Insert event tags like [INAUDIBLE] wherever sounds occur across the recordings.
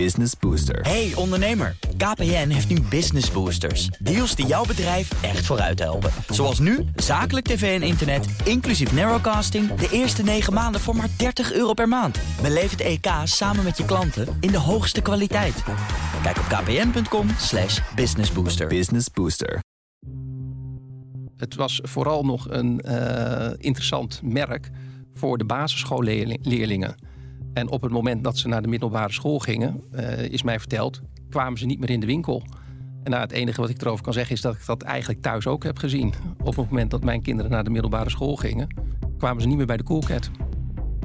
Business Booster. Hey ondernemer, KPN heeft nu Business Boosters. Deals die jouw bedrijf echt vooruit helpen. Zoals nu, zakelijk tv en internet, inclusief narrowcasting... de eerste 9 maanden voor maar 30 euro per maand. Beleef het EK samen met je klanten in de hoogste kwaliteit. Kijk op kpn.com slash businessbooster. Business Booster. Het was vooral nog een eh, interessant merk voor de basisschoolleerlingen. En op het moment dat ze naar de middelbare school gingen, eh, is mij verteld, kwamen ze niet meer in de winkel. En nou, het enige wat ik erover kan zeggen is dat ik dat eigenlijk thuis ook heb gezien. Op het moment dat mijn kinderen naar de middelbare school gingen, kwamen ze niet meer bij de Coolcat.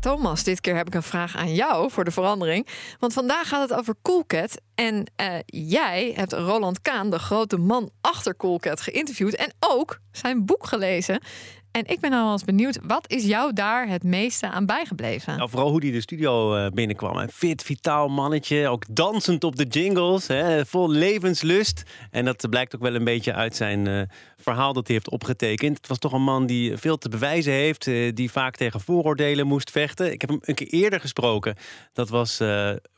Thomas, dit keer heb ik een vraag aan jou voor de verandering. Want vandaag gaat het over Coolcat. En uh, jij hebt Roland Kaan, de grote man achter Coolcat, geïnterviewd. En ook zijn boek gelezen. En ik ben al eens benieuwd, wat is jou daar het meeste aan bijgebleven? Nou, vooral hoe hij de studio uh, binnenkwam. Een fit, vitaal mannetje, ook dansend op de jingles, hè, vol levenslust. En dat blijkt ook wel een beetje uit zijn uh, verhaal dat hij heeft opgetekend. Het was toch een man die veel te bewijzen heeft, uh, die vaak tegen vooroordelen moest vechten. Ik heb hem een keer eerder gesproken. Dat was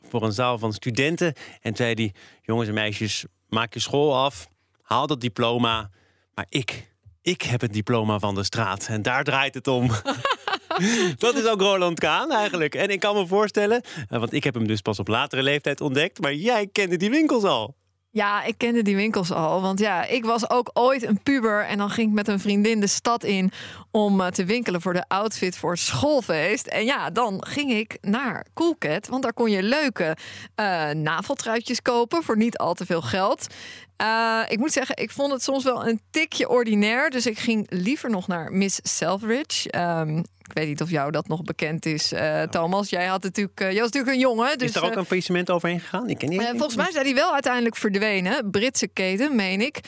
voor een zaal van studenten. En zei hij, jongens en meisjes, maak je school af, haal dat diploma. Maar ik, ik heb het diploma van de straat. En daar draait het om. [LAUGHS] dat is ook Roland Kaan eigenlijk. En ik kan me voorstellen, eh, want ik heb hem dus pas op latere leeftijd ontdekt, maar jij kende die winkels al. Ja, ik kende die winkels al. Want ja, ik was ook ooit een puber. En dan ging ik met een vriendin de stad in om eh, te winkelen voor de outfit voor het schoolfeest. En ja, dan ging ik naar Coolcat. Want daar kon je leuke uh, naveltruitjes kopen voor niet al te veel geld. Uh, ik moet zeggen, ik vond het soms wel een tikje ordinair. Dus ik ging liever nog naar Miss Selfridge. Um, ik weet niet of jou dat nog bekend is, uh, Thomas. Jij had natuurlijk, uh, jij was natuurlijk een jongen. Dus, is er ook een faillissement overheen gegaan? Ik ken niet. volgens mij zijn die wel uiteindelijk verdwenen. Britse keten, meen ik.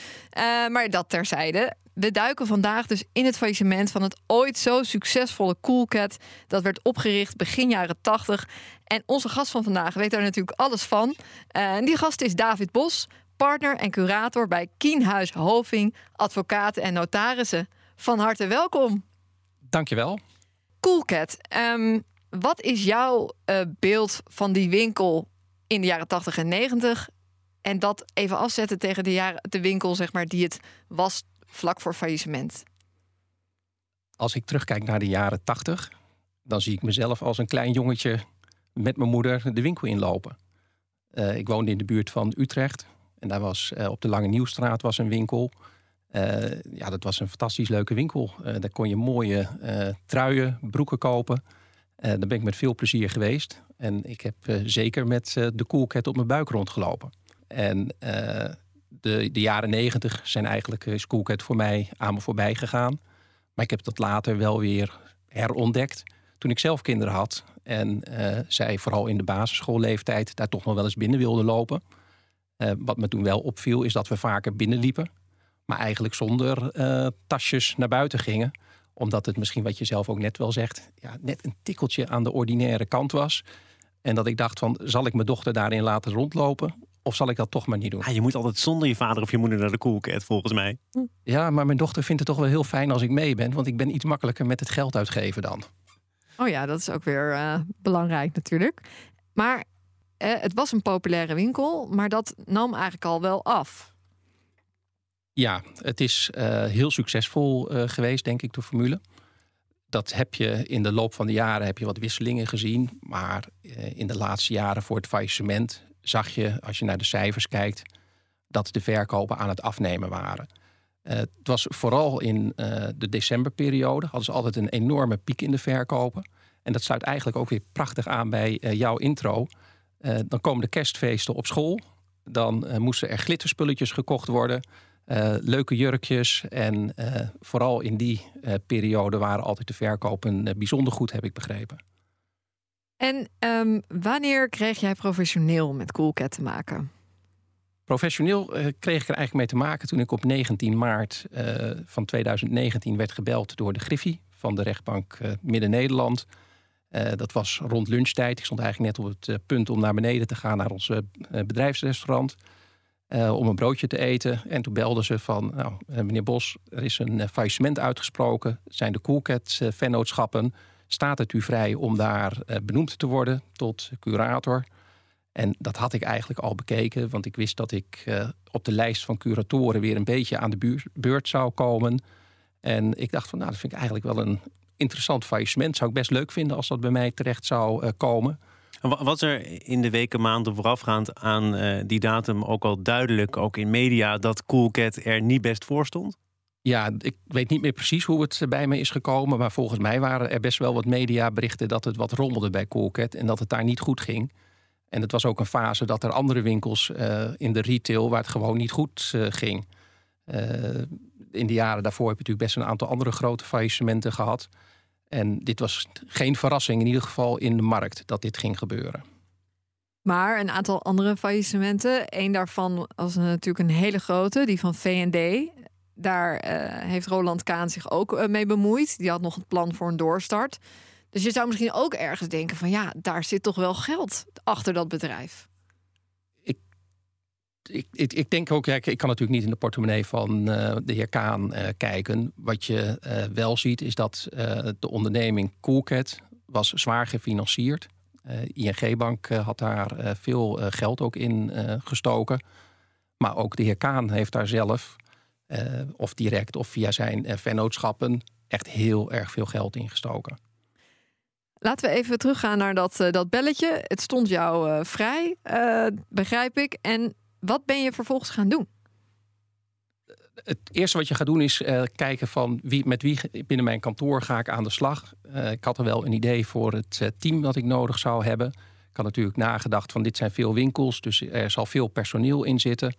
maar dat terzijde. We duiken vandaag dus in het faillissement van het ooit zo succesvolle Coolcat. Dat werd opgericht begin jaren 80. En onze gast van vandaag weet daar natuurlijk alles van. en die gast is David Bos, partner en curator bij Kienhuis Hoving, advocaten en notarissen. Van harte welkom. Dankjewel. Coolcat, um, wat is jouw uh, beeld van die winkel in de jaren 80 en 90? En dat even afzetten tegen de, jaren, de winkel zeg maar, die het was vlak voor faillissement. Als ik terugkijk naar de jaren 80, dan zie ik mezelf als een klein jongetje met mijn moeder de winkel inlopen. Uh, ik woonde in de buurt van Utrecht. En daar was uh, op de Lange Nieuwstraat was een winkel. Uh, ja, dat was een fantastisch leuke winkel. Uh, daar kon je mooie truien, broeken kopen. daar ben ik met veel plezier geweest. En ik heb zeker met de Coolcat op mijn buik rondgelopen. En de, de jaren negentig zijn eigenlijk is Coolcat voor mij aan me voorbij gegaan. Maar ik heb dat later wel weer herontdekt. Toen ik zelf kinderen had en zij vooral in de basisschoolleeftijd daar toch nog wel eens binnen wilden lopen. Wat me toen wel opviel, is dat we vaker binnenliepen. Maar eigenlijk zonder uh, tasjes naar buiten gingen. Omdat het misschien, wat je zelf ook net wel zegt, ja, net een tikkeltje aan de ordinaire kant was. En dat ik dacht van, zal ik mijn dochter daarin laten rondlopen? Of zal ik dat toch maar niet doen? Ah, je moet altijd zonder je vader of je moeder naar de koelket, volgens mij. Ja, maar mijn dochter vindt het toch wel heel fijn als ik mee ben. Want ik ben iets makkelijker met het geld uitgeven dan. Oh ja, dat is ook weer uh, belangrijk natuurlijk. Maar het was een populaire winkel, maar dat nam eigenlijk al wel af. Ja, het is uh, heel succesvol uh, geweest, denk ik, de formule. Dat heb je in de loop van de jaren heb je wat wisselingen gezien. Maar uh, in de laatste jaren voor het faillissement zag je, als je naar de cijfers kijkt, dat de verkopen aan het afnemen waren. het was vooral in de decemberperiode, hadden ze altijd een enorme piek in de verkopen. En dat sluit eigenlijk ook weer prachtig aan bij jouw intro. Dan komen de kerstfeesten op school. Dan moesten er glitterspulletjes gekocht worden. Uh, leuke jurkjes. En vooral in die periode waren altijd de verkopen bijzonder goed, heb ik begrepen. En um, wanneer kreeg jij professioneel met Coolcat te maken? Professioneel eh, kreeg ik er eigenlijk mee te maken toen ik op 19 maart eh, van 2019 werd gebeld door de Griffie van de rechtbank eh, Midden-Nederland. Eh, dat was rond lunchtijd. Ik stond eigenlijk net op het eh, punt om naar beneden te gaan naar ons eh, bedrijfsrestaurant. Eh, om een broodje te eten. En toen belden ze van, nou, eh, meneer Bos, er is een eh, faillissement uitgesproken. Zijn de Coolcat eh, vennootschappen. Staat het u vrij om daar benoemd te worden tot curator? En dat had ik eigenlijk al bekeken, want ik wist dat ik op de lijst van curatoren weer een beetje aan de beurt zou komen. En ik dacht van, nou, dat vind ik eigenlijk wel een interessant faillissement. Zou ik best leuk vinden als dat bij mij terecht zou komen. Was er in de weken, maanden voorafgaand aan eh, die datum ook al duidelijk, ook in media, dat Coolcat er niet best voor stond? Ja, ik weet niet meer precies hoe het bij me is gekomen. Maar volgens mij waren er best wel wat mediaberichten dat het wat rommelde bij Coolcat. En dat het daar niet goed ging. En het was ook een fase dat er andere winkels eh, in de retail waar het gewoon niet goed eh, ging. In de jaren daarvoor heb je natuurlijk best een aantal andere grote faillissementen gehad. En dit was geen verrassing, in ieder geval in de markt, dat dit ging gebeuren. Maar een aantal andere faillissementen. Eén daarvan was natuurlijk een hele grote, die van V&D. Daar eh, heeft Roland Kaan zich ook eh, mee bemoeid. Die had nog het plan voor een doorstart. Dus je zou misschien ook ergens denken van ja, daar zit toch wel geld achter dat bedrijf. Ik, ik, ik denk ook, ik, kan natuurlijk niet in de portemonnee van eh, de heer Kaan eh, kijken. Wat je eh, wel ziet is dat de onderneming Coolcat was zwaar gefinancierd. ING-bank eh, had daar veel geld ook in gestoken. Maar ook de heer Kaan heeft daar zelf, of direct of via zijn vennootschappen, echt heel erg veel geld in gestoken. Laten we even teruggaan naar dat, dat belletje. Het stond jou vrij, begrijp ik. En wat ben je vervolgens gaan doen? het eerste wat je gaat doen is eh, kijken van wie, met wie binnen mijn kantoor ga ik aan de slag. Eh, ik had er wel een idee voor het eh, team dat ik nodig zou hebben. Ik had natuurlijk nagedacht van dit zijn veel winkels, dus er zal veel personeel in zitten.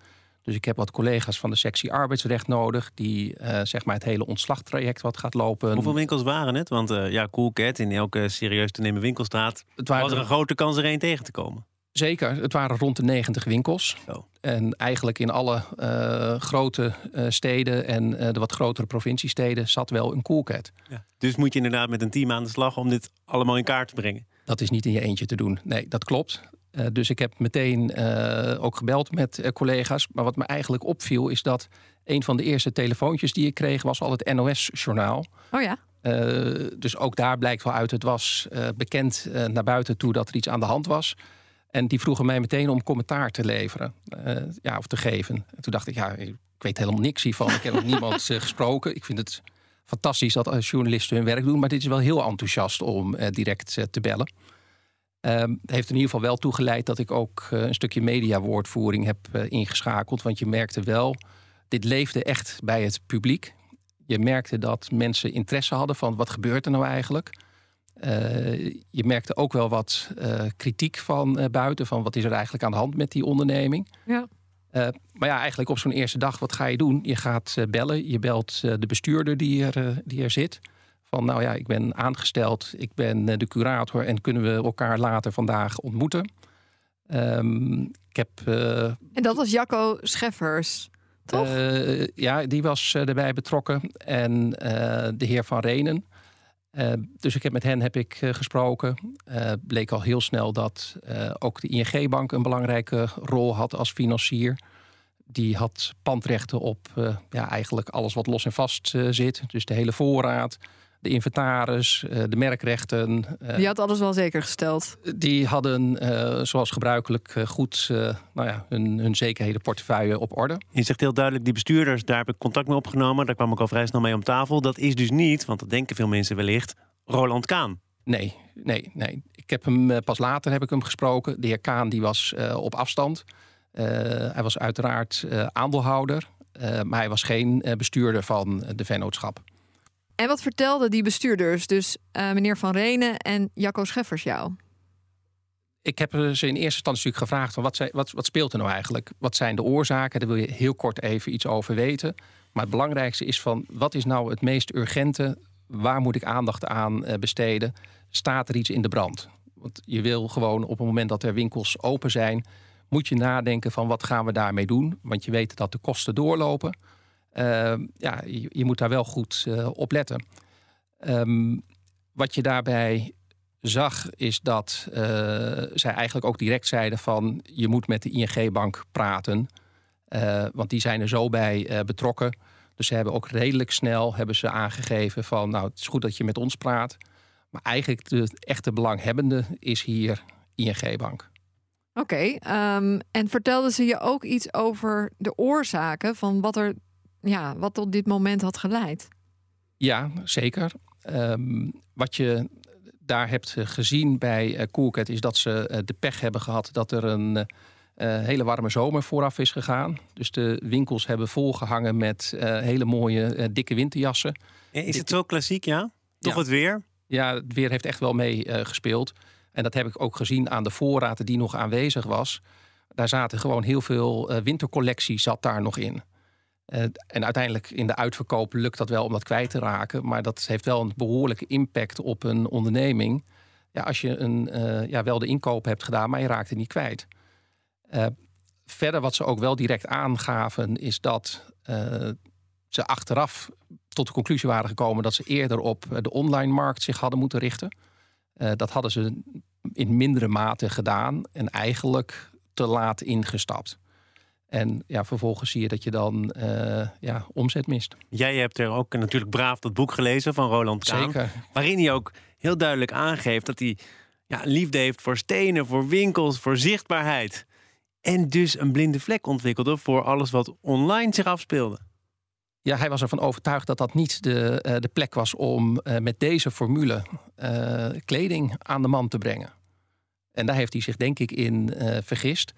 Dus ik heb wat collega's van de sectie arbeidsrecht nodig, die eh, zeg maar het hele ontslagtraject wat gaat lopen. Hoeveel winkels waren het? Want eh, ja, Coolcat in elke serieus te nemen winkelstraat het waren was er een grote kans er één tegen te komen. Zeker, het waren rond de 90 winkels. En eigenlijk in alle eh, grote eh, steden en eh, de wat grotere provinciesteden zat wel een coolcat. Ja. Dus moet je inderdaad met een team aan de slag om dit allemaal in kaart te brengen. Dat is niet in je eentje te doen. Nee, dat klopt. Eh, dus ik heb meteen eh, ook gebeld met eh, collega's. Maar wat me eigenlijk opviel is dat een van de eerste telefoontjes die ik kreeg was al het NOS-journaal. Oh ja. Eh, dus ook daar blijkt wel uit, het was eh, bekend eh, naar buiten toe dat er iets aan de hand was. En die vroegen mij meteen om commentaar te leveren, eh, ja, of te geven. En toen dacht ik, ja, ik weet helemaal niks hiervan. Ik heb met niemand eh, gesproken. Ik vind het fantastisch dat eh, journalisten hun werk doen, maar dit is wel heel enthousiast om direct te bellen. Ehm, heeft in ieder geval wel toegeleid dat ik ook een stukje mediawoordvoering heb ingeschakeld. Want je merkte wel, dit leefde echt bij het publiek. Je merkte dat mensen interesse hadden van wat gebeurt er nou eigenlijk. Eh, je merkte ook wel wat eh, kritiek van eh, buiten, van wat is er eigenlijk aan de hand met die onderneming. Ja. Maar ja, eigenlijk op zo'n eerste dag, wat ga je doen? Je gaat bellen, je belt de bestuurder die er, die er zit. Van nou ja, ik ben aangesteld, ik ben de curator en kunnen we elkaar later vandaag ontmoeten? Ehm, ik heb En dat was Jacco Scheffers, toch? ja, die was erbij betrokken. En de heer Van Renen. Eh, dus ik heb met hen heb ik eh, gesproken. Eh, bleek al heel snel dat ook de ING-bank een belangrijke rol had als financier. Die had pandrechten op ja, eigenlijk alles wat los en vast zit. Dus de hele voorraad, de inventaris, eh, de merkrechten. eh, Die had alles wel zeker gesteld. die hadden eh, zoals gebruikelijk eh, goed eh, nou ja, hun, hun zekerhedenportefeuille op orde. Je zegt heel duidelijk, die bestuurders, daar heb ik contact mee opgenomen. Daar kwam ik al vrij snel mee om tafel. Dat is dus niet, want dat denken veel mensen wellicht, Roland Kaan. Nee, nee, nee. Ik heb hem eh, pas later heb ik hem gesproken. De heer Kaan die was eh, op afstand. Eh, hij was uiteraard eh, aandeelhouder, eh, maar hij was geen eh, bestuurder van de vennootschap. En wat vertelden die bestuurders, dus eh, meneer Van Renen en Jacco Scheffers jou? Ik heb ze in eerste instantie gevraagd: van wat, zij- wat, wat speelt er nou eigenlijk? Wat zijn de oorzaken? Daar wil je heel kort even iets over weten. Maar het belangrijkste is van wat is nou het meest urgente? Waar moet ik aandacht aan eh, besteden? Staat er iets in de brand? Want je wil gewoon op het moment dat er winkels open zijn, moet je nadenken van wat gaan we daarmee doen. Want je weet dat de kosten doorlopen. Ehm, ja, je, je, moet daar wel goed uh, op letten. Um, wat je daarbij zag is dat uh, zij eigenlijk ook direct zeiden van je moet met de ING-bank praten. Uh, want die zijn er zo bij betrokken. Dus ze hebben ook redelijk snel hebben ze aangegeven van nou het is goed dat je met ons praat. Maar eigenlijk de echte belanghebbende is hier ING-bank. Oké, um, en vertelden ze je ook iets over de oorzaken van wat er, ja, wat tot dit moment had geleid? Ja, zeker. Um, wat je daar hebt gezien bij uh, Coolcat is dat ze uh, de pech hebben gehad dat er een uh, hele warme zomer vooraf is gegaan. Dus de winkels hebben volgehangen met hele mooie dikke winterjassen. Is het zo klassiek, ja? Toch ja. het weer? Ja, het weer heeft echt wel mee gespeeld. En dat heb ik ook gezien aan de voorraad die nog aanwezig was. Daar zaten gewoon heel veel uh, wintercollectie zat daar nog in. Uh, en uiteindelijk in de uitverkoop lukt dat wel om dat kwijt te raken. Maar dat heeft wel een behoorlijke impact op een onderneming. Ja, als je een, uh, ja, wel de inkoop hebt gedaan, maar je raakt het niet kwijt. verder wat ze ook wel direct aangaven, is dat ze achteraf tot de conclusie waren gekomen dat ze eerder op de online markt zich hadden moeten richten. Dat hadden ze in mindere mate gedaan en eigenlijk te laat ingestapt. En ja, vervolgens zie je dat je dan uh, ja, omzet mist. Jij hebt er ook natuurlijk braaf dat boek gelezen van Roland Kaan. Zeker. Waarin hij ook heel duidelijk aangeeft dat hij ja, liefde heeft voor stenen, voor winkels, voor zichtbaarheid. En dus een blinde vlek ontwikkelde voor alles wat online zich afspeelde. Ja, hij was ervan overtuigd dat dat niet de, uh, de plek was om uh, met deze formule kleding aan de man te brengen. En daar heeft hij zich denk ik in vergist.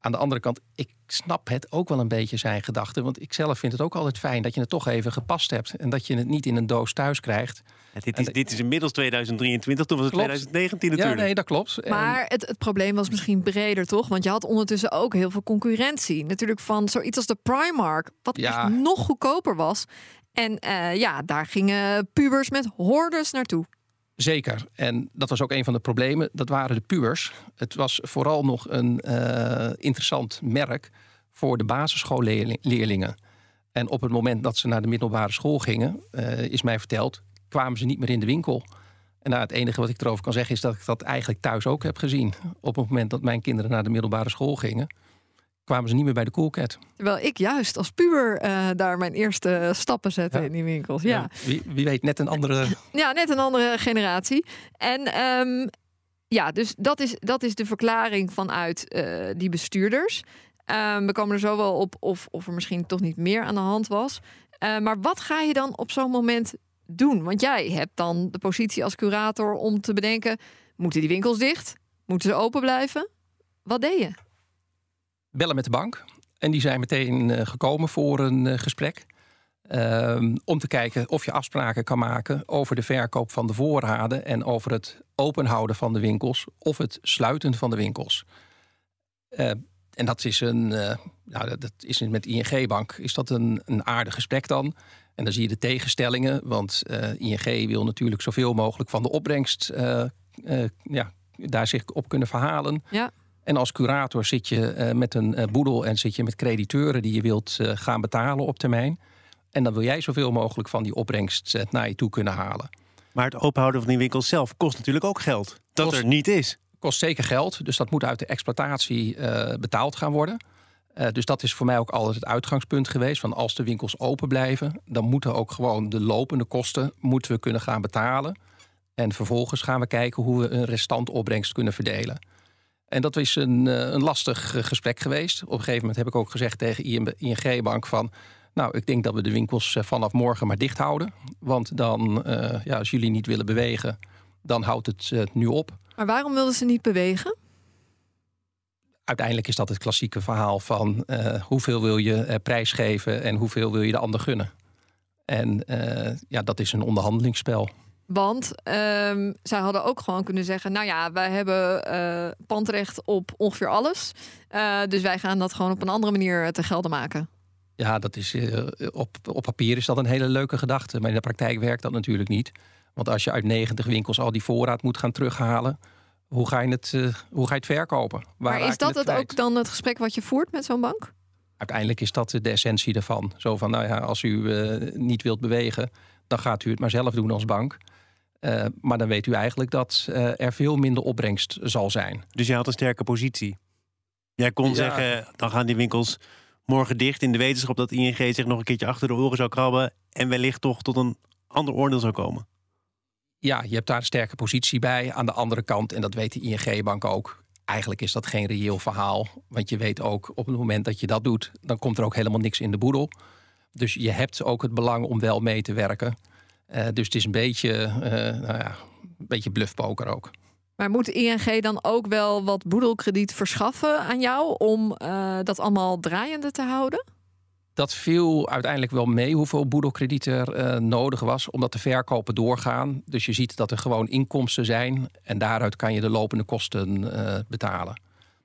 Aan de andere kant, ik snap het ook wel een beetje zijn gedachten. Want ik zelf vind het ook altijd fijn dat je het toch even gepast hebt. En dat je het niet in een doos thuis krijgt. Ja, dit, is, dit is inmiddels 2023, toen was het klopt. 2019 natuurlijk. Ja, nee, dat klopt. Maar het, het probleem was misschien breder, toch? Want je had ondertussen ook heel veel concurrentie. Natuurlijk van zoiets als de Primark, wat ja. echt nog goedkoper was. En uh, ja, daar gingen pubers met hordes naartoe. Zeker. En dat was ook een van de problemen. Dat waren de pubers. Het was vooral nog een uh, interessant merk voor de basisschoolleerlingen. En op het moment dat ze naar de middelbare school gingen, uh, is mij verteld, kwamen ze niet meer in de winkel. En nou, het enige wat ik erover kan zeggen is dat ik dat eigenlijk thuis ook heb gezien. Op het moment dat mijn kinderen naar de middelbare school gingen, kwamen ze niet meer bij de Coolcat. Terwijl ik juist als puber uh, daar mijn eerste stappen zette ja. in die winkels. Ja. ja. Wie, wie, weet, net een andere... [LAUGHS] Ja, net een andere generatie. En um, ja, dus dat is, dat is de verklaring vanuit uh, die bestuurders. Um, we komen er zo wel op of, of er misschien toch niet meer aan de hand was. Uh, maar wat ga je dan op zo'n moment doen? Want jij hebt dan de positie als curator om te bedenken... moeten die winkels dicht? Moeten ze open blijven? Wat deed je? Bellen met de bank. En die zijn meteen uh, gekomen voor een uh, gesprek. Uh, om te kijken of je afspraken kan maken over de verkoop van de voorraden en over het openhouden van de winkels of het sluiten van de winkels. Uh, en dat is een, nou, dat is met ING-bank is dat een, een aardig gesprek dan. En dan zie je de tegenstellingen, want ING wil natuurlijk zoveel mogelijk van de opbrengst ja, daar zich op kunnen verhalen. Ja. En als curator zit je uh, met een uh, boedel en zit je met crediteuren die je wilt uh, gaan betalen op termijn. En dan wil jij zoveel mogelijk van die opbrengst naar je toe kunnen halen. Maar het openhouden van die winkel zelf kost natuurlijk ook geld. Dat kost, er niet is. Kost zeker geld. Dus dat moet uit de exploitatie betaald gaan worden. dus dat is voor mij ook altijd het uitgangspunt geweest. Van als de winkels open blijven, dan moeten ook gewoon de lopende kosten moeten we kunnen gaan betalen. En vervolgens gaan we kijken hoe we een restant opbrengst kunnen verdelen. En dat is een, een lastig gesprek geweest. Op een gegeven moment heb ik ook gezegd tegen ING-bank van... nou, ik denk dat we de winkels vanaf morgen maar dicht houden. Want dan, uh, ja, als jullie niet willen bewegen, dan houdt het uh, nu op. Maar waarom wilden ze niet bewegen? Uiteindelijk is dat het klassieke verhaal van... Uh, hoeveel wil je prijs geven en hoeveel wil je de ander gunnen. En ja, dat is een onderhandelingsspel. Want um, zij hadden ook gewoon kunnen zeggen: Nou ja, wij hebben uh, pandrecht op ongeveer alles. Uh, dus wij gaan dat gewoon op een andere manier te gelden maken. Ja, dat is, uh, op, op papier is dat een hele leuke gedachte. Maar in de praktijk werkt dat natuurlijk niet. Want als je uit 90 winkels al die voorraad moet gaan terughalen. hoe ga je het, hoe ga je het verkopen? Waar maar is dat het, ook dan het gesprek wat je voert met zo'n bank? Uiteindelijk is dat de essentie ervan. Zo van, nou ja, als u niet wilt bewegen, dan gaat u het maar zelf doen als bank. Uh, maar dan weet u eigenlijk dat er veel minder opbrengst zal zijn. Dus jij had een sterke positie. Jij kon zeggen, dan gaan die winkels morgen dicht in de wetenschap dat ING zich nog een keertje achter de oren zou krabben en wellicht toch tot een ander oordeel zou komen. Ja, je hebt daar een sterke positie bij. Aan de andere kant, en dat weet de ING-bank ook, eigenlijk is dat geen reëel verhaal. Want je weet ook, op het moment dat je dat doet, dan komt er ook helemaal niks in de boedel. Dus je hebt ook het belang om wel mee te werken. Uh, dus het is een beetje, uh, nou ja, een beetje bluffpoker ook. Maar moet ING dan ook wel wat boedelkrediet verschaffen aan jou om uh, dat allemaal draaiende te houden? Dat viel uiteindelijk wel mee hoeveel boedelkrediet er nodig was, omdat de verkopen doorgaan. Dus je ziet dat er gewoon inkomsten zijn en daaruit kan je de lopende kosten betalen.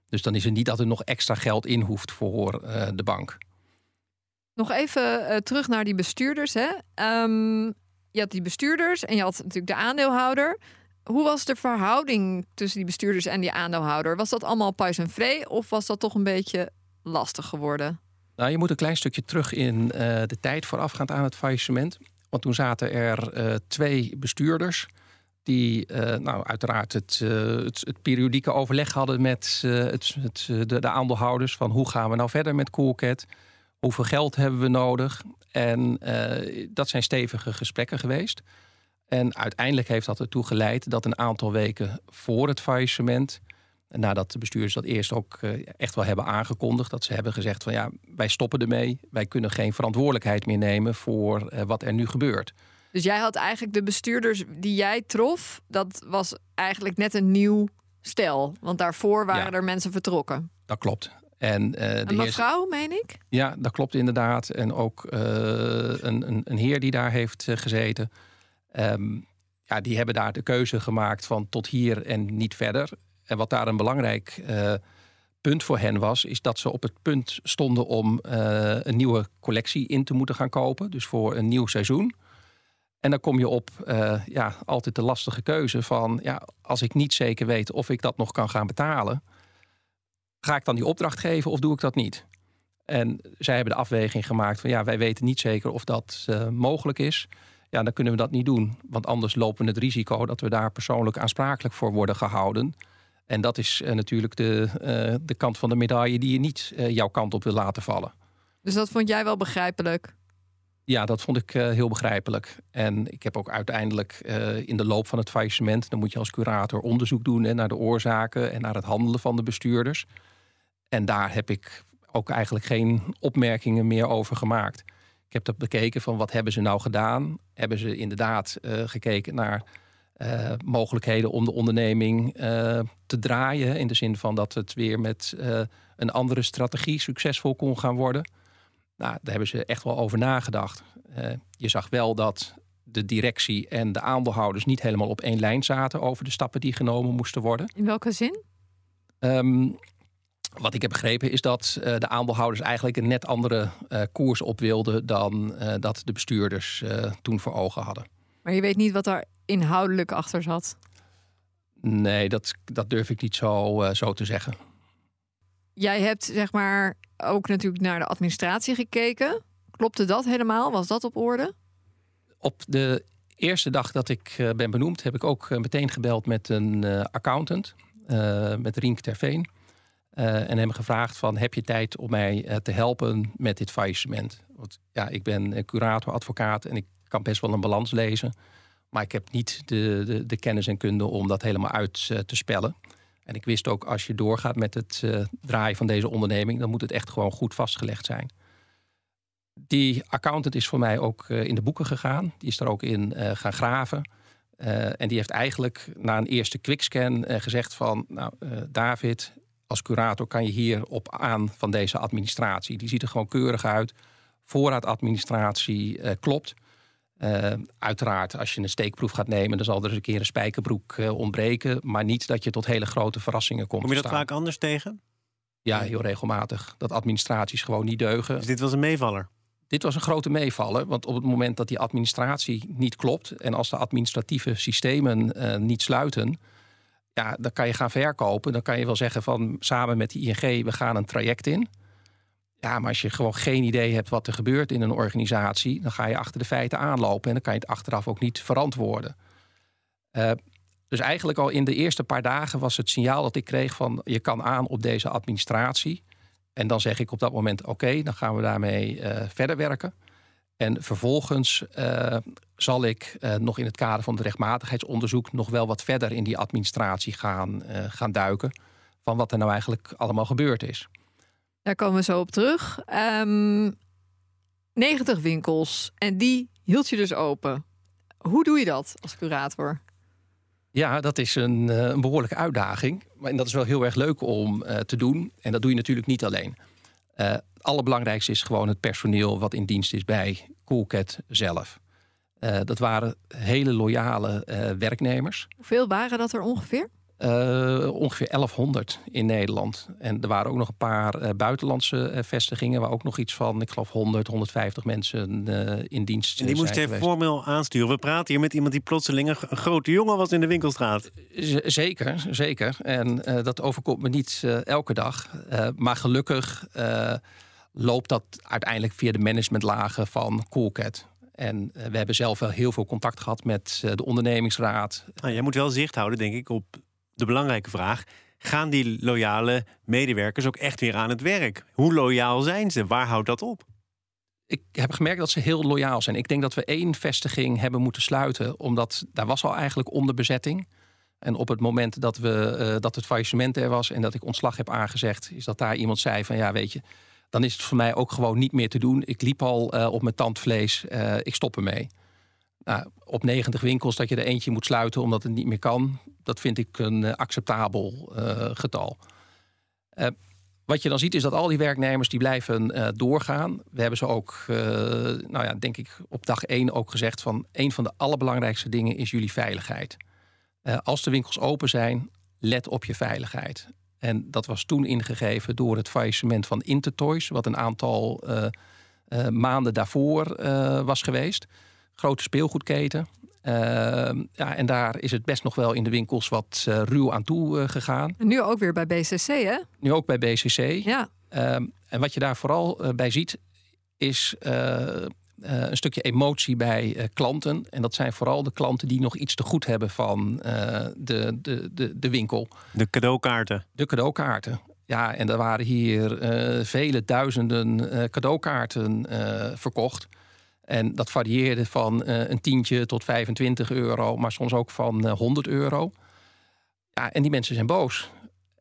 Dus dan is het niet dat er nog extra geld in hoeft voor de bank. Nog even terug naar die bestuurders. Hè? Um, je had die bestuurders en je had natuurlijk de aandeelhouder. Hoe was de verhouding tussen die bestuurders en die aandeelhouder? Was dat allemaal puis en vree of was dat toch een beetje lastig geworden? Nou, je moet een klein stukje terug in uh, de tijd voorafgaand aan het faillissement. Want toen zaten er uh, twee bestuurders die uh, nou, uiteraard het, het, het, periodieke overleg hadden met het, het, de, de, aandeelhouders van hoe gaan we nou verder met Coolcat? Hoeveel geld hebben we nodig? En dat zijn stevige gesprekken geweest. En uiteindelijk heeft dat ertoe geleid dat een aantal weken voor het faillissement, nadat de bestuurders dat eerst ook eh, echt wel hebben aangekondigd, dat ze hebben gezegd van ja, wij stoppen ermee, wij kunnen geen verantwoordelijkheid meer nemen voor eh, wat er nu gebeurt. Dus jij had eigenlijk de bestuurders die jij trof, dat was eigenlijk net een nieuw stel, want daarvoor waren er mensen vertrokken. Dat klopt. En, uh, de een mevrouw, meen ik? Ja, dat klopt inderdaad. En ook een, een, een, heer die daar heeft gezeten. Um, ja, die hebben daar de keuze gemaakt van tot hier en niet verder. En wat daar een belangrijk punt voor hen was, is dat ze op het punt stonden om een nieuwe collectie in te moeten gaan kopen. Dus voor een nieuw seizoen. En dan kom je op ja, altijd de lastige keuze van ja, als ik niet zeker weet of ik dat nog kan gaan betalen, ga ik dan die opdracht geven of doe ik dat niet? En zij hebben de afweging gemaakt van ja, wij weten niet zeker of dat mogelijk is ja, dan kunnen we dat niet doen. Want anders lopen we het risico dat we daar persoonlijk aansprakelijk voor worden gehouden. En dat is uh, natuurlijk de, uh, de kant van de medaille die je niet jouw kant op wil laten vallen. Dus dat vond jij wel begrijpelijk? Ja, dat vond ik heel begrijpelijk. En ik heb ook uiteindelijk in de loop van het faillissement... dan moet je als curator onderzoek doen hè, naar de oorzaken... en naar het handelen van de bestuurders. En daar heb ik ook eigenlijk geen opmerkingen meer over gemaakt. Ik heb dat bekeken van wat hebben ze nou gedaan. Hebben ze inderdaad uh, gekeken naar uh, mogelijkheden om de onderneming uh, te draaien. In de zin van dat het weer met een andere strategie succesvol kon gaan worden. Nou, daar hebben ze echt wel over nagedacht. je zag wel dat de directie en de aandeelhouders niet helemaal op één lijn zaten over de stappen die genomen moesten worden. In welke zin? Um, wat ik heb begrepen is dat uh, de aandeelhouders eigenlijk een net andere uh, koers op wilden dan uh, dat de bestuurders toen voor ogen hadden. Maar je weet niet wat daar inhoudelijk achter zat? Nee, dat, dat durf ik niet zo, zo te zeggen. Jij hebt zeg maar ook natuurlijk naar de administratie gekeken. Klopte dat helemaal? Was dat op orde? Op de eerste dag dat ik ben benoemd, heb ik ook meteen gebeld met een accountant, met Rienk Terveen. Uh, en hem gevraagd van heb je tijd om mij uh, te helpen met dit faillissement? Want ja, ik ben curator, advocaat en ik kan best wel een balans lezen. Maar ik heb niet de, de, de kennis en kunde om dat helemaal uit uh, te spellen. En ik wist ook als je doorgaat met het draaien van deze onderneming, dan moet het echt gewoon goed vastgelegd zijn. Die accountant is voor mij ook in de boeken gegaan. Die is er ook in gaan graven. en die heeft eigenlijk na een eerste quickscan gezegd van... nou, David, als curator kan je hier op aan van deze administratie. Die ziet er gewoon keurig uit. Voorraadadministratie uh, klopt. Uh, uiteraard, als je een steekproef gaat nemen, dan zal er eens een keer een spijkerbroek uh, ontbreken. Maar niet dat je tot hele grote verrassingen komt. Kom je dat vaak anders tegen? Ja, heel regelmatig. Dat administraties gewoon niet deugen. Dus dit was een meevaller? Dit was een grote meevaller, want op het moment dat die administratie niet klopt en als de administratieve systemen niet sluiten, ja, dan kan je gaan verkopen. Dan kan je wel zeggen van samen met die ING, we gaan een traject in. Ja, maar als je gewoon geen idee hebt wat er gebeurt in een organisatie, dan ga je achter de feiten aanlopen en dan kan je het achteraf ook niet verantwoorden. Uh, dus eigenlijk al in de eerste paar dagen was het signaal dat ik kreeg van je kan aan op deze administratie. En dan zeg ik op dat moment oké, dan gaan we daarmee uh, verder werken. En vervolgens uh, zal ik uh, nog in het kader van het rechtmatigheidsonderzoek nog wel wat verder in die administratie gaan, gaan duiken. Van wat er nou eigenlijk allemaal gebeurd is. Daar komen we zo op terug. Um, ehm, 90 winkels en die hield je dus open. Hoe doe je dat als curator? Ja, dat is een, eh, een behoorlijke uitdaging. Maar, en dat is wel heel erg leuk om te doen. En dat doe je natuurlijk niet alleen. Uh, het allerbelangrijkste is gewoon het personeel wat in dienst is bij Coolcat zelf. Uh, dat waren hele loyale werknemers. Hoeveel waren dat er ongeveer? Uh, ongeveer 1100 in Nederland. En er waren ook nog een paar uh, buitenlandse uh, vestigingen... waar ook nog iets van, ik geloof 100, 150 mensen in dienst En die moest je formeel aansturen. We praten hier met iemand die plotseling een grote jongen was in de winkelstraat. Z zeker, zeker. En dat overkomt me niet elke dag. maar gelukkig loopt dat uiteindelijk via de managementlagen van Coolcat. En we hebben zelf wel heel veel contact gehad met de ondernemingsraad. Nou, jij moet wel zicht houden, denk ik, op de belangrijke vraag: gaan die loyale medewerkers ook echt weer aan het werk? Hoe loyaal zijn ze? Waar houdt dat op? Ik heb gemerkt dat ze heel loyaal zijn. Ik denk dat we één vestiging hebben moeten sluiten, omdat daar was al eigenlijk onderbezetting. En op het moment dat, we, uh, dat het faillissement er was en dat ik ontslag heb aangezegd, is dat daar iemand zei van ja, weet je, dan is het voor mij ook gewoon niet meer te doen. Ik liep al uh, op mijn tandvlees, uh, ik stop ermee. Nou, op 90 winkels dat je er eentje moet sluiten omdat het niet meer kan, dat vind ik een uh, acceptabel uh, getal. Uh, wat je dan ziet is dat al die werknemers die blijven doorgaan. We hebben ze ook, nou ja, denk ik op dag één ook gezegd van een van de allerbelangrijkste dingen is jullie veiligheid. als de winkels open zijn, let op je veiligheid. En dat was toen ingegeven door het faillissement van Intertoys, wat een aantal maanden daarvoor was geweest grote speelgoedketen. Uh, ja, en daar is het best nog wel in de winkels wat uh, ruw aan toe uh, gegaan. En nu ook weer bij BCC, hè? Nu ook bij BCC. Ja. Ehm, en wat je daar vooral bij ziet, is een stukje emotie bij klanten. En dat zijn vooral de klanten die nog iets te goed hebben van de, de, de, de winkel. De cadeaukaarten. De cadeaukaarten. Ja, en er waren hier vele duizenden cadeaukaarten verkocht. En dat varieerde van uh, een tientje tot 25 euro, maar soms ook van uh, eh, 100 euro. Ja, en die mensen zijn boos.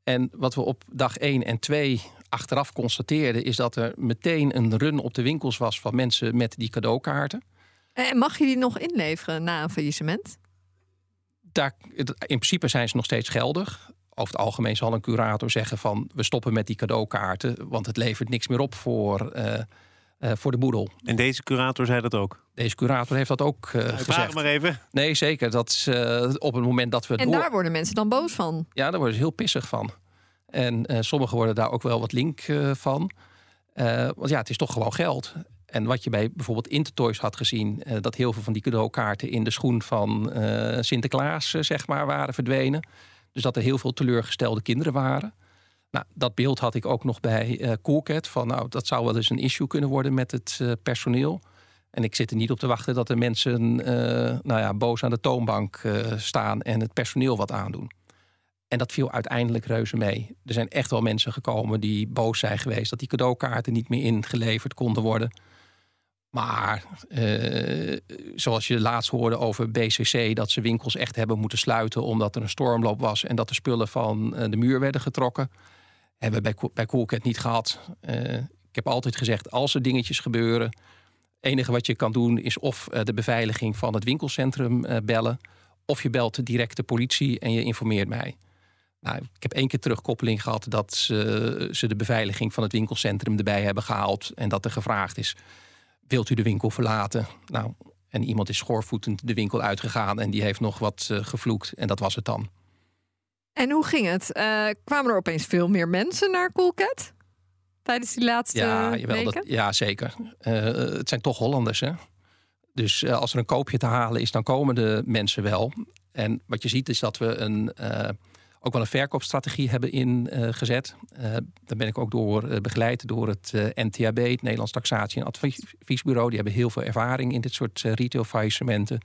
En wat we op dag 1 en 2 achteraf constateerden, is dat er meteen een run op de winkels was van mensen met die cadeaukaarten. En mag je die nog inleveren na een faillissement? Daar, in principe zijn ze nog steeds geldig. Over het algemeen zal een curator zeggen van we stoppen met die cadeaukaarten, want het levert niks meer op voor. Uh, voor de boedel. En deze curator zei dat ook? Deze curator heeft dat ook uh, gezegd. Vraag maar even. Nee, zeker. Dat is uh, op het moment dat we. En door... daar worden mensen dan boos van? Ja, daar worden ze heel pissig van. En sommigen worden daar ook wel wat link van. want ja, het is toch gewoon geld. En wat je bij bijvoorbeeld Intertoys had gezien, dat heel veel van die cadeaukaarten in de schoen van Sinterklaas, zeg maar, waren verdwenen. Dus dat er heel veel teleurgestelde kinderen waren. Nou, dat beeld had ik ook nog bij uh, Coolcat. Van nou, dat zou wel eens een issue kunnen worden met het uh, personeel. En ik zit er niet op te wachten dat er mensen uh, nou ja, boos aan de toonbank staan en het personeel wat aandoen. En dat viel uiteindelijk reuze mee. Er zijn echt wel mensen gekomen die boos zijn geweest dat die cadeaukaarten niet meer ingeleverd konden worden. Maar zoals je laatst hoorde over BCC, dat ze winkels echt hebben moeten sluiten omdat er een stormloop was en dat de spullen van de muur werden getrokken hebben we bij, bij Coolcat niet gehad. Uh, ik heb altijd gezegd, als er dingetjes gebeuren... het enige wat je kan doen is of uh, de beveiliging van het winkelcentrum uh, bellen... of je belt direct de politie en je informeert mij. Nou, ik heb één keer terugkoppeling gehad dat ze, ze de beveiliging van het winkelcentrum erbij hebben gehaald... en dat er gevraagd is, wilt u de winkel verlaten? Nou, en iemand is schoorvoetend de winkel uitgegaan en die heeft nog wat gevloekt en dat was het dan. En hoe ging het? Uh, kwamen er opeens veel meer mensen naar Coolcat? Tijdens die laatste ja, jawel, Dat, ja, zeker. Uh, het zijn toch Hollanders, hè? Dus uh, als er een koopje te halen is, dan komen de mensen wel. En wat je ziet is dat we een ook wel een verkoopstrategie hebben ingezet. Daar ben ik ook door begeleid door het NTAB, het Nederlands Taxatie- en Adviesbureau. Die hebben heel veel ervaring in dit soort retail faillissementen.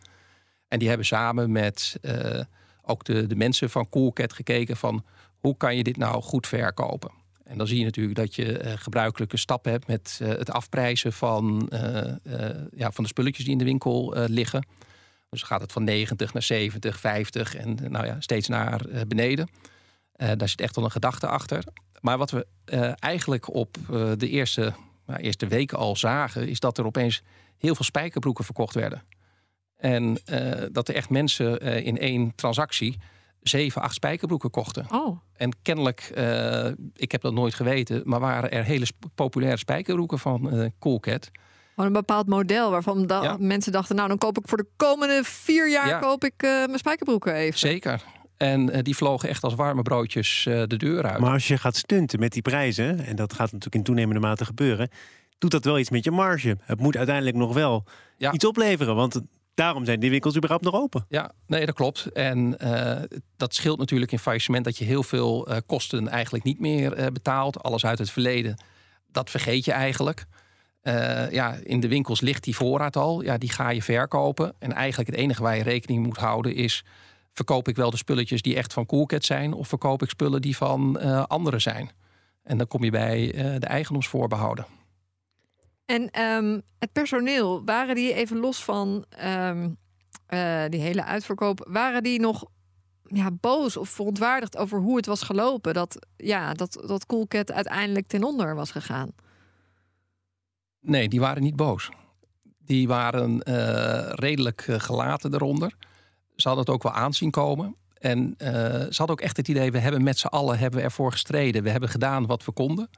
En die hebben samen met ook de, mensen van Coolcat gekeken van hoe kan je dit nou goed verkopen. En dan zie je natuurlijk dat je gebruikelijke stappen hebt met het afprijzen van, ja, van de spulletjes die in de winkel liggen. Dus gaat het van 90 naar 70, 50 en nou ja, steeds naar beneden. Daar zit echt wel een gedachte achter. Maar wat we eigenlijk op de eerste, nou, eerste weken al zagen, is dat er opeens heel veel spijkerbroeken verkocht werden. En dat er echt mensen in één transactie zeven, acht spijkerbroeken kochten. Oh. En kennelijk, ik heb dat nooit geweten, maar waren er hele populaire spijkerbroeken van Coolcat een bepaald model waarvan da mensen dachten, nou dan koop ik voor de komende vier jaar koop ik uh, mijn spijkerbroeken even. Zeker. En uh, die vlogen echt als warme broodjes uh, de deur uit. Maar als je gaat stunten met die prijzen, en dat gaat natuurlijk in toenemende mate gebeuren, doet dat wel iets met je marge. Het moet uiteindelijk nog wel ja. iets opleveren, want daarom zijn die winkels überhaupt nog open. Ja, nee, dat klopt. En dat scheelt natuurlijk in faillissement dat je heel veel kosten eigenlijk niet meer betaalt. Alles uit het verleden, dat vergeet je eigenlijk. Ja, in de winkels ligt die voorraad al. Ja, die ga je verkopen. En eigenlijk het enige waar je rekening moet houden is... verkoop ik wel de spulletjes die echt van Coolcat zijn... of verkoop ik spullen die van anderen zijn? En dan kom je bij de eigendomsvoorbehouden. En um, het personeel, waren die even los van um, die hele uitverkoop... waren die nog ja, boos of verontwaardigd over hoe het was gelopen? Dat, ja, dat, dat Coolcat uiteindelijk ten onder was gegaan? Nee, die waren niet boos. Die waren uh, redelijk uh, gelaten eronder. Ze hadden het ook wel aanzien komen. En ze hadden ook echt het idee, we hebben met z'n allen hebben ervoor gestreden. We hebben gedaan wat we konden.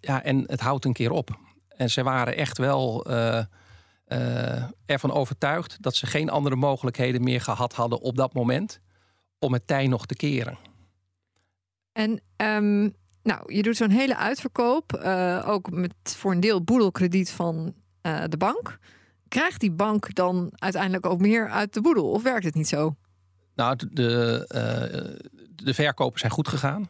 Ja, en het houdt een keer op. En ze waren echt wel ervan overtuigd dat ze geen andere mogelijkheden meer gehad hadden op dat moment om het tij nog te keren. En um, nou, je doet zo'n hele uitverkoop, uh, ook met voor een deel boedelkrediet van uh, de bank. Krijgt die bank dan uiteindelijk ook meer uit de boedel? Of werkt het niet zo? Nou, de, uh, de verkopen zijn goed gegaan.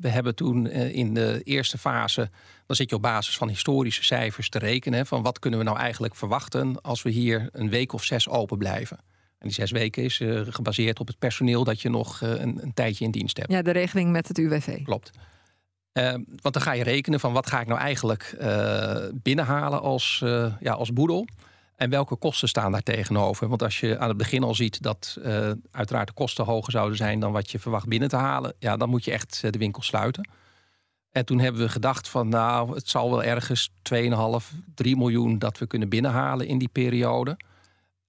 We hebben toen in de eerste fase, dan zit je op basis van historische cijfers te rekenen. Van wat kunnen we nou eigenlijk verwachten als we hier een week of zes open blijven. En die zes weken is gebaseerd op het personeel dat je nog een, een, tijdje in dienst hebt. Ja, de regeling met het UWV. Klopt. Want dan ga je rekenen van wat ga ik nou eigenlijk binnenhalen als, ja, als boedel. En welke kosten staan daar tegenover? Want als je aan het begin al ziet dat uiteraard de kosten hoger zouden zijn dan wat je verwacht binnen te halen, ja, dan moet je echt de winkel sluiten. En toen hebben we gedacht van nou, het zal wel ergens 2,5, 3 miljoen dat we kunnen binnenhalen in die periode.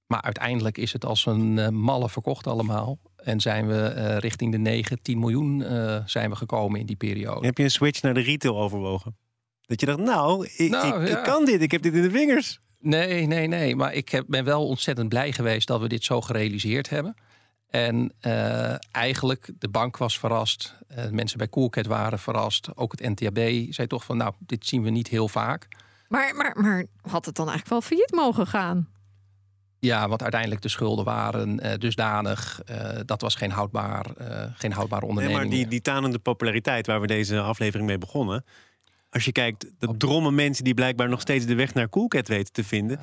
Maar uiteindelijk is het als een malle verkocht allemaal. En zijn we uh, richting de 9, 10 miljoen uh, zijn we gekomen in die periode. Heb je een switch naar de retail overwogen? Dat je dacht, nou, ik, nou, ik, ja. ik, kan dit, ik heb dit in de vingers. Nee, nee, nee. Maar ik heb, ben wel ontzettend blij geweest dat we dit zo gerealiseerd hebben. En uh, eigenlijk, de bank was verrast. mensen bij Coolcat waren verrast. Ook het NTAB zei toch van, nou, dit zien we niet heel vaak. Maar, maar, maar had het dan eigenlijk wel failliet mogen gaan? Ja, want uiteindelijk de schulden waren uh, dusdanig. Uh, dat was geen houdbaar, uh, geen houdbaar onderneming. Nee, maar die, die tanende populariteit waar we deze aflevering mee begonnen. Als je kijkt, de drommen mensen die blijkbaar nog steeds de weg naar Coolcat weten te vinden.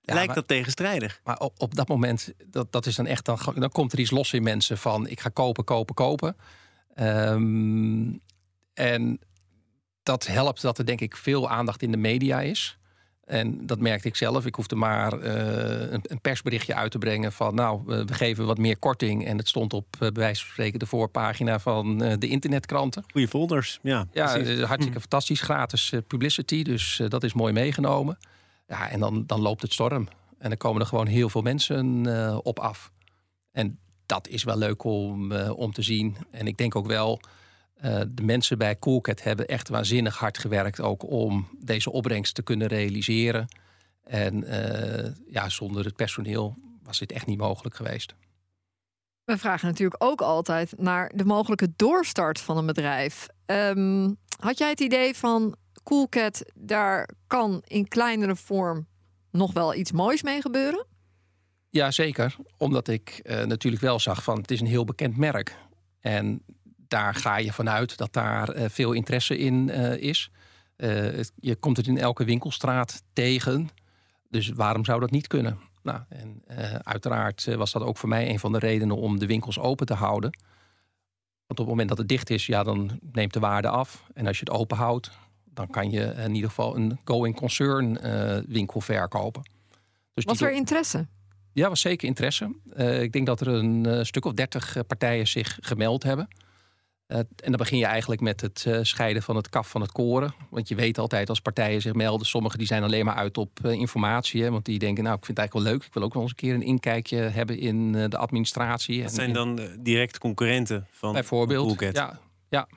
Ja, lijkt dat tegenstrijdig. Maar op, op dat moment, dat, dat is dan echt, dan, dan komt er iets los in mensen van ik ga kopen, kopen, kopen. Um, en dat helpt dat er denk ik veel aandacht in de media is. En dat merkte ik zelf. Ik hoefde maar uh, een, een, persberichtje uit te brengen van... nou, we geven wat meer korting. En het stond op, uh, bij wijze van spreken, de voorpagina van uh, de internetkranten. Goeie folders, ja. Ja, hartstikke hm. fantastisch. Gratis publicity, dus dat is mooi meegenomen. Ja, en dan, dan loopt het storm. En dan komen er gewoon heel veel mensen op af. En dat is wel leuk om, om te zien. En ik denk ook wel uh, de mensen bij Coolcat hebben echt waanzinnig hard gewerkt ook om deze opbrengst te kunnen realiseren. En uh, ja, zonder het personeel was dit echt niet mogelijk geweest. We vragen natuurlijk ook altijd naar de mogelijke doorstart van een bedrijf. Um, had jij het idee van Coolcat, daar kan in kleinere vorm nog wel iets moois mee gebeuren? Ja, zeker. Omdat ik uh, natuurlijk wel zag van het is een heel bekend merk. En daar ga je vanuit dat daar uh, veel interesse in uh, is. je komt het in elke winkelstraat tegen. Dus waarom zou dat niet kunnen? Nou, en uiteraard was dat ook voor mij een van de redenen om de winkels open te houden. Want op het moment dat het dicht is, ja, dan neemt de waarde af. En als je het open houdt, dan kan je in ieder geval een going concern winkel verkopen. Dus was er interesse? Ja, was zeker interesse. Uh, ik denk dat er een uh, stuk of dertig eh, partijen zich gemeld hebben. En dan begin je eigenlijk met het scheiden van het kaf van het koren. Want je weet altijd als partijen zich melden, sommigen die zijn alleen maar uit op informatie. Hè, want die denken, nou ik vind het eigenlijk wel leuk. Ik wil ook wel eens een keer een inkijkje hebben in de administratie. Dat zijn dan direct concurrenten van Bijvoorbeeld, ja, ja.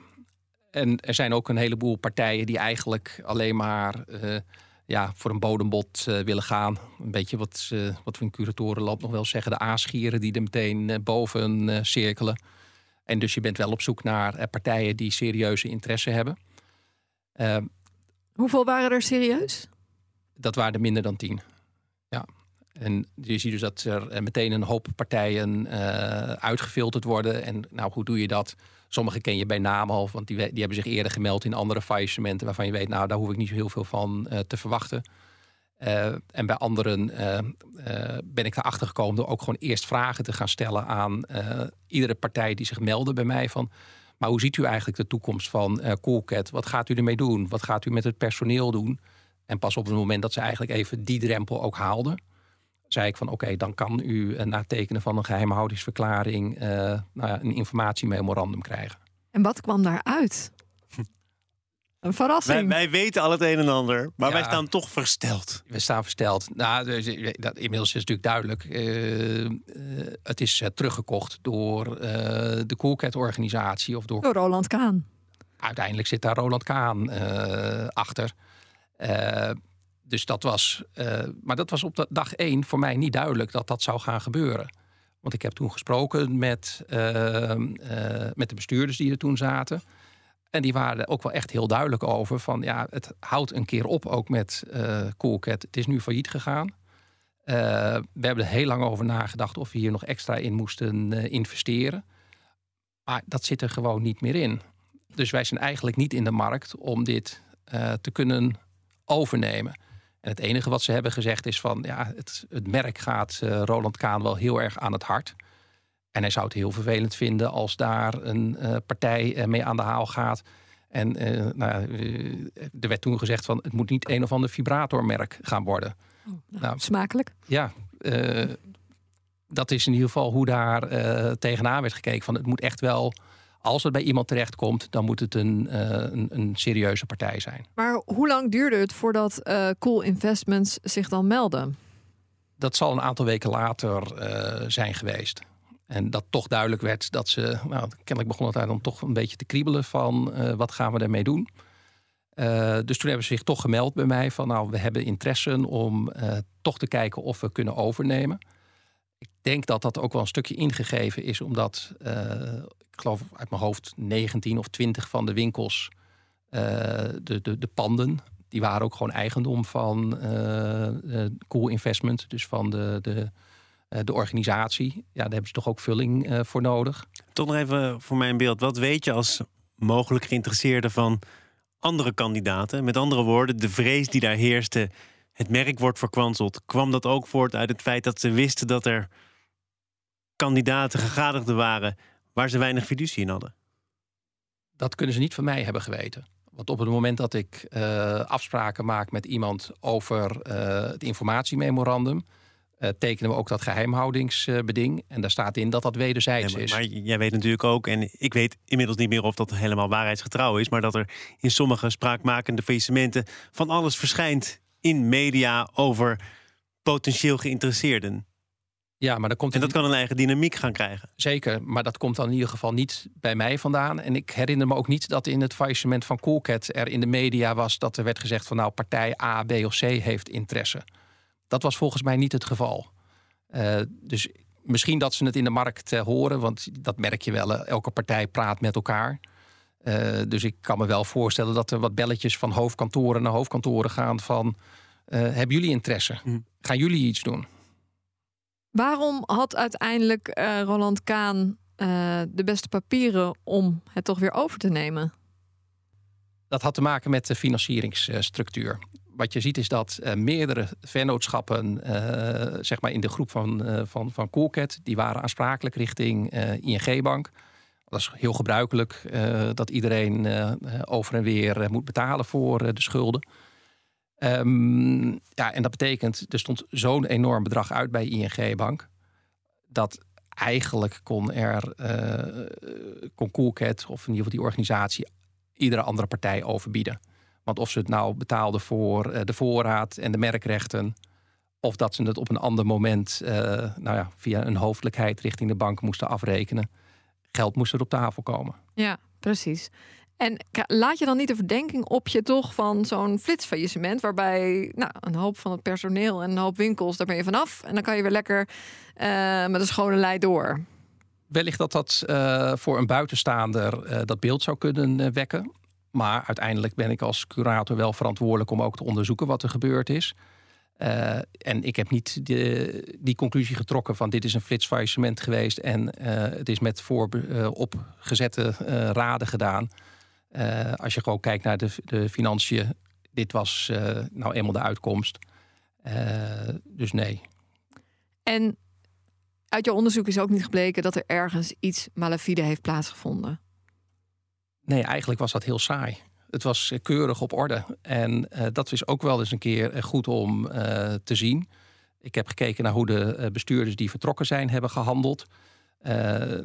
En er zijn ook een heleboel partijen die eigenlijk alleen maar ja, voor een bodembod uh, willen gaan. Een beetje wat, uh, wat we in curatorenland nog wel zeggen, de aasgieren die er meteen uh, boven cirkelen. En dus je bent wel op zoek naar partijen die serieuze interesse hebben. Ehm, Hoeveel waren er serieus? Dat waren er minder dan tien. Ja. En je ziet dus dat er meteen een hoop partijen uitgefilterd worden. En nou, hoe doe je dat? Sommige ken je bij naam al, want die, die hebben zich eerder gemeld in andere faillissementen waarvan je weet, nou, daar hoef ik niet zo heel veel van uh, te verwachten. Uh, en bij anderen uh, ben ik erachter gekomen door ook gewoon eerst vragen te gaan stellen aan iedere partij die zich meldde bij mij van, maar hoe ziet u eigenlijk de toekomst van Coolcat? Wat gaat u ermee doen? Wat gaat u met het personeel doen? En pas op het moment dat ze eigenlijk even die drempel ook haalden, zei ik van oké, dan kan u na tekenen van een geheimhoudingsverklaring nou ja, een informatiememorandum krijgen. En wat kwam daaruit? Een verrassing. Wij, wij, weten al het een en ander, maar wij staan toch versteld. We staan versteld. Nou, dus, dat, inmiddels is het natuurlijk duidelijk. Uh, het is teruggekocht door de Coolcat-organisatie. Of door... door Roland Kaan. Uiteindelijk zit daar Roland Kaan achter dus dat was, uh, maar dat was op de dag één voor mij niet duidelijk dat dat zou gaan gebeuren. Want ik heb toen gesproken met, uh, uh, met de bestuurders die er toen zaten. En die waren ook wel echt heel duidelijk over van ja, het houdt een keer op ook met Coolcat. Het is nu failliet gegaan. we hebben er heel lang over nagedacht of we hier nog extra in moesten investeren. Maar dat zit er gewoon niet meer in. Dus wij zijn eigenlijk niet in de markt om dit te kunnen overnemen. En het enige wat ze hebben gezegd is van ja, het, het merk gaat uh, Roland Kaan wel heel erg aan het hart. En hij zou het heel vervelend vinden als daar een uh, partij uh, mee aan de haal gaat. En nou, er werd toen gezegd van het moet niet een of ander vibratormerk gaan worden. Oh, nou, nou, smakelijk. Ja, dat is in ieder geval hoe daar tegenaan werd gekeken. Van het moet echt wel als het bij iemand terechtkomt, dan moet het een, uh, een, een, serieuze partij zijn. Maar hoe lang duurde het voordat uh, Cool Investments zich dan melden? Dat zal een aantal weken later uh, zijn geweest. En dat toch duidelijk werd dat ze, nou, kennelijk begon het daar dan toch een beetje te kriebelen van wat gaan we ermee doen. dus toen hebben ze zich toch gemeld bij mij van nou, we hebben interesse om toch te kijken of we kunnen overnemen. Ik denk dat dat ook wel een stukje ingegeven is, omdat ik geloof uit mijn hoofd 19 of 20 van de winkels, de, de, de panden, die waren ook gewoon eigendom van Cool Investment, dus van de, de, de organisatie. Ja, daar hebben ze toch ook vulling voor nodig. Toch nog even voor mijn beeld. Wat weet je als mogelijk geïnteresseerde van andere kandidaten? Met andere woorden, de vrees die daar heerste, het merk wordt verkwanseld. Kwam dat ook voort uit het feit dat ze wisten dat er kandidaten, gegadigden waren waar ze weinig fiducie in hadden? Dat kunnen ze niet van mij hebben geweten. Want op het moment dat ik uh, afspraken maak met iemand over uh, het informatiememorandum, uh, tekenen we ook dat geheimhoudingsbeding. En daar staat in dat dat wederzijds maar, is. Maar jij weet natuurlijk ook, en ik weet inmiddels niet meer of dat helemaal waarheidsgetrouw is, maar dat er in sommige spraakmakende faillissementen van alles verschijnt in media over potentieel geïnteresseerden. Ja, maar dan komt en dat kan een eigen dynamiek gaan krijgen. Zeker, maar dat komt dan in ieder geval niet bij mij vandaan. En ik herinner me ook niet dat in het faillissement van Coolcat er in de media was dat er werd gezegd van nou partij A, B of C heeft interesse. Dat was volgens mij niet het geval. Uh, dus misschien dat ze het in de markt uh, horen, want dat merk je wel. elke partij praat met elkaar. Uh, dus ik kan me wel voorstellen dat er wat belletjes van hoofdkantoren naar hoofdkantoren gaan van hebben jullie interesse? Hm. Gaan jullie iets doen? Waarom had uiteindelijk eh, Roland Kaan eh, de beste papieren om het toch weer over te nemen? Dat had te maken met de financieringsstructuur. Wat je ziet is dat uh, meerdere vennootschappen, zeg maar in de groep van, van, van Coolcat, die waren aansprakelijk richting ING-bank. Dat is heel gebruikelijk dat iedereen over en weer moet betalen voor de schulden. Um, ja, en dat betekent, er stond zo'n enorm bedrag uit bij ING Bank. Dat eigenlijk kon er, uh, kon Coolcat, of in ieder geval die organisatie, iedere andere partij overbieden. Want of ze het nou betaalden voor uh, de voorraad en de merkrechten, of dat ze het op een ander moment, uh, nou ja, via een hoofdelijkheid richting de bank moesten afrekenen, geld moest er op tafel komen. Ja, precies. En laat je dan niet de verdenking op je toch van zo'n flitsfaillissement, waarbij nou, een hoop van het personeel en een hoop winkels, daar ben je vanaf. En dan kan je weer lekker uh, met een schone lei door. Wellicht dat dat uh, voor een buitenstaander uh, dat beeld zou kunnen wekken. Maar uiteindelijk ben ik als curator wel verantwoordelijk om ook te onderzoeken wat er gebeurd is. en ik heb niet de, die conclusie getrokken van dit is een flitsfaillissement geweest en het is met voor opgezette raden gedaan. Uh, als je gewoon kijkt naar de, de financiën, dit was uh, nou eenmaal de uitkomst. Uh, dus nee. En uit jouw onderzoek is ook niet gebleken dat er ergens iets malafide heeft plaatsgevonden? Nee, eigenlijk was dat heel saai. Het was keurig op orde. En dat is ook wel eens een keer goed om te zien. Ik heb gekeken naar hoe de bestuurders die vertrokken zijn hebben gehandeld.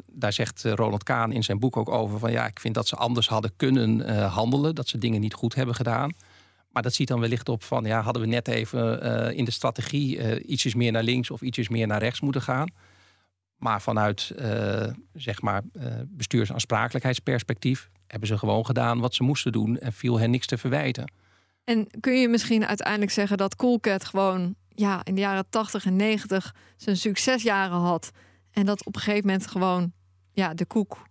Daar zegt eh, Ronald Kaan in zijn boek ook over van ja, ik vind dat ze anders hadden kunnen handelen, dat ze dingen niet goed hebben gedaan. Maar dat ziet dan wellicht op van ja, hadden we net even in de strategie ietsjes meer naar links of ietsjes meer naar rechts moeten gaan. Maar vanuit zeg maar bestuursaansprakelijkheidsperspectief hebben ze gewoon gedaan wat ze moesten doen en viel hen niks te verwijten. En kun je misschien uiteindelijk zeggen dat Coolcat gewoon ja, in de jaren 80 en 90 zijn succesjaren had en dat op een gegeven moment gewoon ja, de koek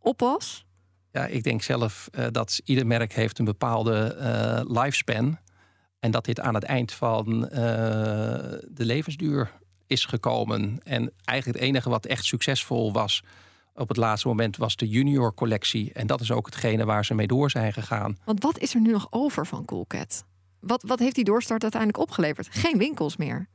op was? Ja, ik denk zelf uh, dat ieder merk heeft een bepaalde uh, lifespan. En dat dit aan het eind van uh, de levensduur is gekomen. En eigenlijk het enige wat echt succesvol was op het laatste moment was de junior collectie. En dat is ook hetgene waar ze mee door zijn gegaan. Want wat is er nu nog over van Coolcat? Wat, wat heeft die doorstart uiteindelijk opgeleverd? Geen winkels meer.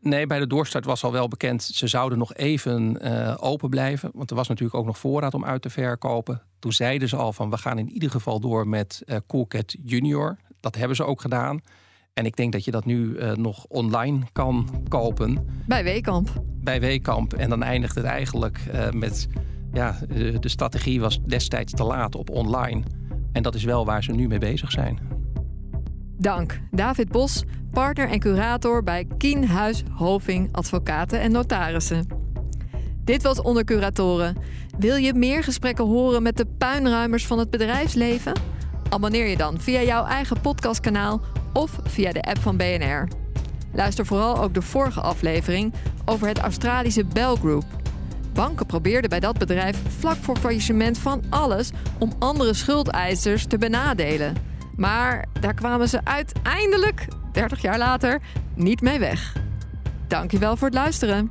Nee, bij de doorstart was al wel bekend. Ze zouden nog even uh, open blijven. Want er was natuurlijk ook nog voorraad om uit te verkopen. Toen zeiden ze al van we gaan in ieder geval door met uh, Coolcat Junior. Dat hebben ze ook gedaan. En ik denk dat je dat nu uh, nog online kan kopen. Bij Weekamp. Bij Weekamp. En dan eindigt het eigenlijk met... Ja, de strategie was destijds te laat op online. En dat is wel waar ze nu mee bezig zijn. Dank, David Bos, partner en curator bij Kienhuis Hoving Advocaten en Notarissen. Dit was Onder Curatoren. Wil je meer gesprekken horen met de puinruimers van het bedrijfsleven? Abonneer je dan via jouw eigen podcastkanaal of via de app van BNR. Luister vooral ook de vorige aflevering over het Australische Bell Group. Banken probeerden bij dat bedrijf vlak voor faillissement van alles om andere schuldeisers te benadelen. Maar daar kwamen ze uiteindelijk, 30 jaar later, niet mee weg. Dankjewel voor het luisteren.